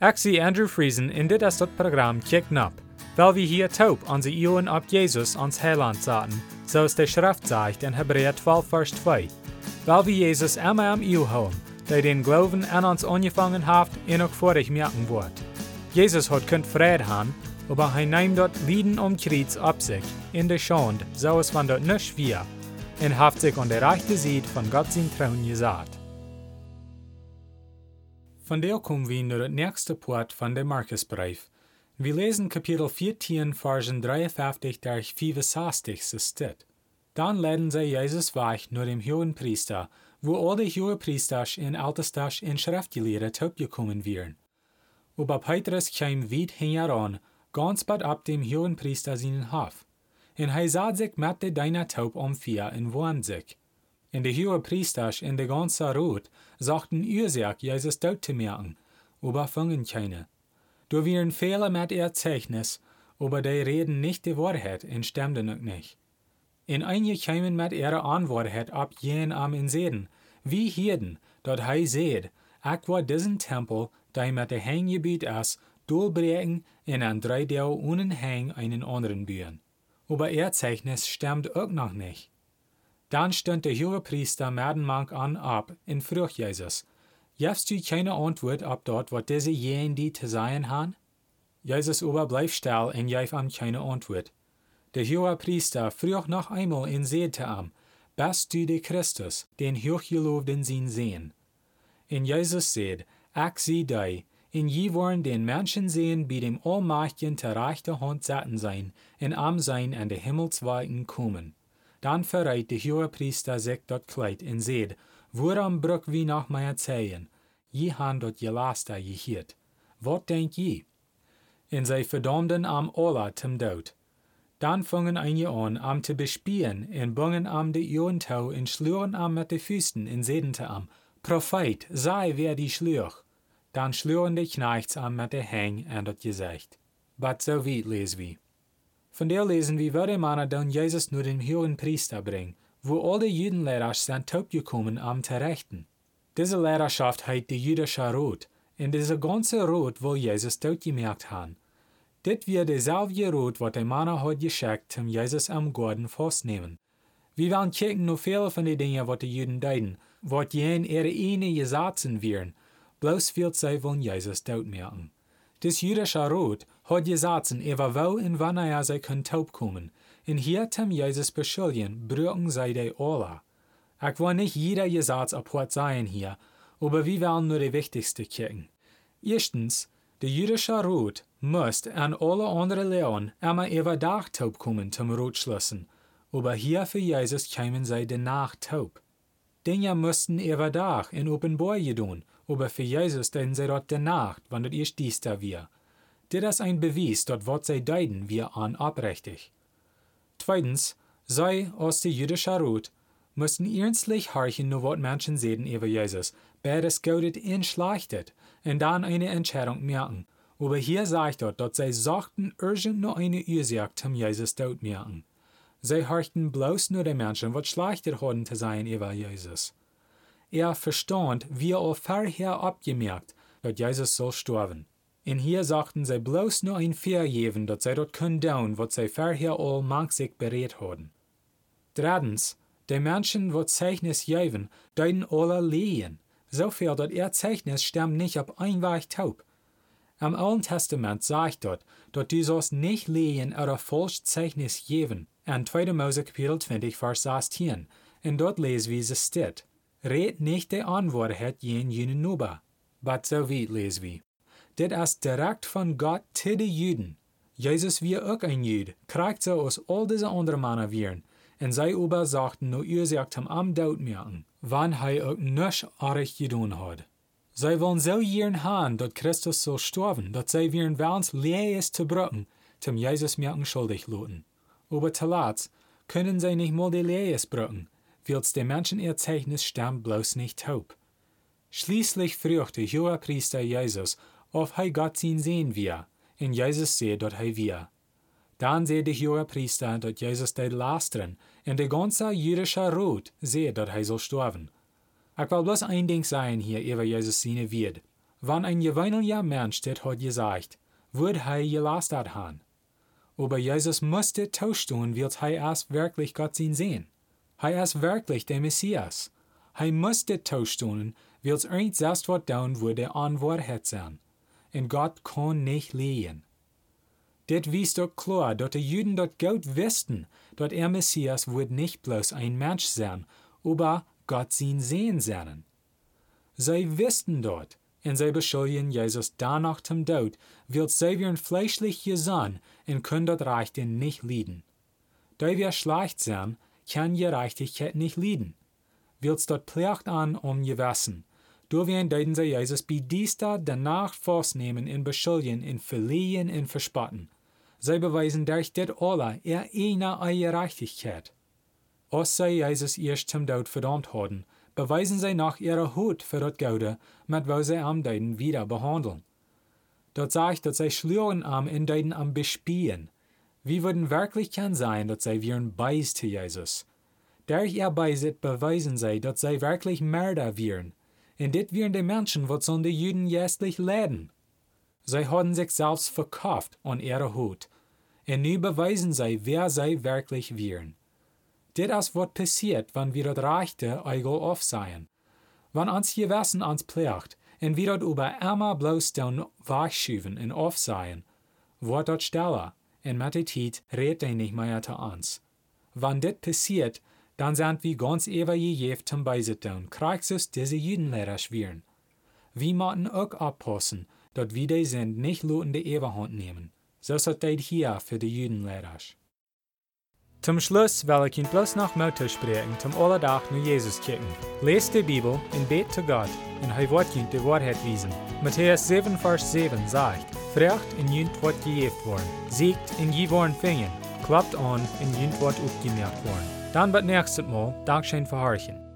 Zie Andrew Friesen in dit is dat programma Kick Nap, weil wir hier taub onze Ioen op Jesus ans Heiland zaten, zoals de Schrift zegt in Hebräer 12 vers 2. Weil wir Jesus immer am Iu houden, der den Glauben an uns angefangen hat en ook vorig merken wordt. Jesus hat kunt vrede haben, aber hij neemt dort Lieden um Kreuz ab sich, in der Schande, so es van dort nicht wir, und haft sich an der rechte Seite von Gott sein Trauen gesagt. Von der kommen wir naar het nächste Part von der Markusbrief. Wir lesen Kapitel 14, Versen 53 durch 65 steht. Dann leiden sie Jesus weg naar dem hohen Priester, wo alle hohe Priesters in Altestas in Schriftgelehrte gekommen wären. Aber Petrus kam weit heran, ganz bald ab dem hohen Priester seinen Hof. Und er sich mit deiner Taub umvier und wohnt sich. In de hohe Priesters in de ganze Rot sagten Ursache, Jesus dort zu merken, aber fangen keine. Du wären Fehler mit ihr Zeichnis, aber die reden nicht die Wahrheit und stimmen auch nicht. In einige kämen mit ihrer Anwahrheit ab jen am in Seden, wie Hirden, dort hei seht, ich war diesen Tempel, der mit der Hängebiet ist, durchbrechen in an drei Dau ohne Hang einen anderen bühen. Aber ihr Zeichnis stimmt auch noch nicht. Dann stund der hohe Priester Merdenmank an ab in Frucht Jesus. Jefst du keine Antwort ab dort, was diese jen die zu sein han? Jesus aber bleib still und jeif am keine Antwort. Der hohe Priester frucht noch einmal in Seete am, bist du der Christus, den hochgelobten sin sehen. In Jesus seht, ich sieh dei, in je wollen den Menschen sehen, wie dem Allmächtigen zur rechten Hand satten sein, in am sein an der Himmelsweiten kommen. Dann verreit der hohe Priester sich dort Kleid und seht, woran brück wie nach mir erzählen, je han dort gelaster gehiert. Wat denk je? In sei verdammten am Ola zum Tod. Dann fangen einige an, am zu bespielen, und bungen am de Joentau und schlüren am mit de Füßen und sedente am, Prophet, sei wer die schlürch. Dann schlüren de Knechts am mit de Hang an dat Gesicht. But so weit lesen wir. Von der lesen wir, würde man dann Jesus nur den hohen Priester bringen, wo alle Judenlehrer sind taubgekommen am zu rechten. Diese Lehrerschaft heißt die jüdische Rot, und diese ganze Rot will Jesus dort gemerkt haben. Dit wird derselbe Rot, was der Mann hat geschickt, um Jesus am Gordon festnehmen. Wir werden kicken nur viele von den Dingen, was die Juden deuten, was jen ihre eine gesatzen wären, bloß wird sie von Jesus dort merken. Das jüdische Rot hat gesatzen, ewa wo und wann er sie können taub kommen. Und hier zum Jesus beschuldigen, brücken sie die alle. Ich will nicht jeder Gesatz abhört sein hier, aber wir werden nur die wichtigste kicken. Erstens, der jüdische Rot muss an alle anderen Lehren immer über Dach taub kommen zum Rotschlüssen, aber hier für Jesus kämen sie danach taub. Dinge mussten über Dach in Offenbar tun, aber für Jesus denn sie dort danach, wann das erst dies da wir. Dit ist ein Beweis, dort wat sie deiden wir an abrechtig. Zweitens, sei aus der jüdische Rot mussten ernstlich horchen nur wat Menschen sehen über Jesus, beides gaudet ihn schlachtet, und dann eine Entscheidung merken. Aber hier sagt dort, dass sie sagten urgent nur eine Ursache zum Jesus dort merken. Sie horchten bloß nur die Menschen, was schlachtet haben zu sein über Jesus. Er verstand, wie er vorher abgemerkt, dass Jesus soll sterben. Und hier sagten sie bloß nur ein Vergeben, dass sie dort können tun, was sie vorher all manchig berät haben. Drittens, die Menschen, die Zeichnis geben, deuten alle lehen. So viel, dass ihr Zeichnis stammt nicht ab ein Weg taub. Am Alten Testament sagt dort, dass du sollst nicht lehen oder falsch Zeichnis geben. In 2. Mose Kapitel 20, Vers 16. Und dort lesen wir es steht. Red nicht die Anwahrheit jen jenen Nuba. But so weit lesen wir. Dit ist direkt von Gott zu den Juden. Jesus wie auch ein Jud, kriegt so aus all diese anderen Männer wären. Und sie aber sagten nur ihr sagt am am Daut merken, wann er auch nichts artig getan hat. Sie wollen so gern haben, dass Christus soll sterben, dass sie wären wellens lees zu brücken, zum Jesus merken schuldig loten. Aber zuletzt können sie nicht mal die lees brücken, weil's der Menschen ihr Zeichnis stammt bloß nicht taub. Schließlich fragt der hohe Priester Jesus, Gott ihn sehen wir, und Jesus seht, dass er wir. Dann seht der hohe Priester, dass Jesus die lastern, und der ganze jüdische Rot seht, dass er soll sterben. Ich will bloß ein Ding sagen hier über Jesus seine wird. Wann ein gewöhnlicher Mensch das hat gesagt, wird er gelastet haben. Aber Jesus musste tauschen, weil er erst wirklich Gott ihn sehen. Er ist wirklich der Messias. Er musste tauschen, es irgend selbst was tun, wo der Antwort hat sein. Und Gott kann nicht liegen. Dit wies doch klar, dass die Juden dort gut wussten, dass er Messias wird nicht bloß ein Mensch sein, aber Gott ihn sehen sein. Sie wussten dort, und sie beschuldigen Jesus danach zum Tod, weil sie werden fleischlich gesandt und können dort Reichten nicht lieben. Da wir schlecht sein, kann Gerechtigkeit nicht lieben. Willst dort Pflicht an um gewissen. Du werden deuten sie Jesus bei dieser danach nehmen in beschuldigen, in verliehen, in verspotten. Sie beweisen durch dit alle er eine Gerechtigkeit. Als sie Jesus erst zum Tod verdammt haben, beweisen sie nach ihrer Hut für das Gaude, mit wo sie am Deiden wieder behandeln. Dort sagt, dass sie schluren am in Deiden am bespielen. Wie würden wirklich kann sein, dass sie wären beis zu Jesus. Durch ihr Beisit beweisen sie, dass sie wirklich Mörder wären. Und dit wären die Menschen, was die Juden jästlich leiden. Sie haben sich selbst verkauft an ihrer Hut. Und nun beweisen sie, wer sie wirklich wären. Dit is wat passiert, wenn wir das Rechte Eigel aufsehen. Wenn uns Gewissen ans plecht, und wir dort über bloß den Weichschuven und aufsehen, wird dort stiller, und mit der Zeit redet er nicht mehr zu uns. Wenn dit passiert, dann sind wir ganz ewig gegeben zum Beisitteln, kriegst es diese Judenlehrer schweren. Wir müssen auch abpassen, dass wir die sind nicht lutende Ewigkeit nehmen. So ist das hier für die Judenlehrer. Zum Schluss will ich ihn bloß noch Mutter sprechen, zum Allerdach nur Jesus kicken. Lest die Bibel und bet zu Gott, und er wird ihn die Wahrheit wiesen. Matthäus 7, Vers 7 sagt, Frecht in jünt wird gejeft worden, siegt in je worden fingen, klappt an in jünt wird aufgemerkt worden. Dann wird nächstes Mal Dankeschön verharchen.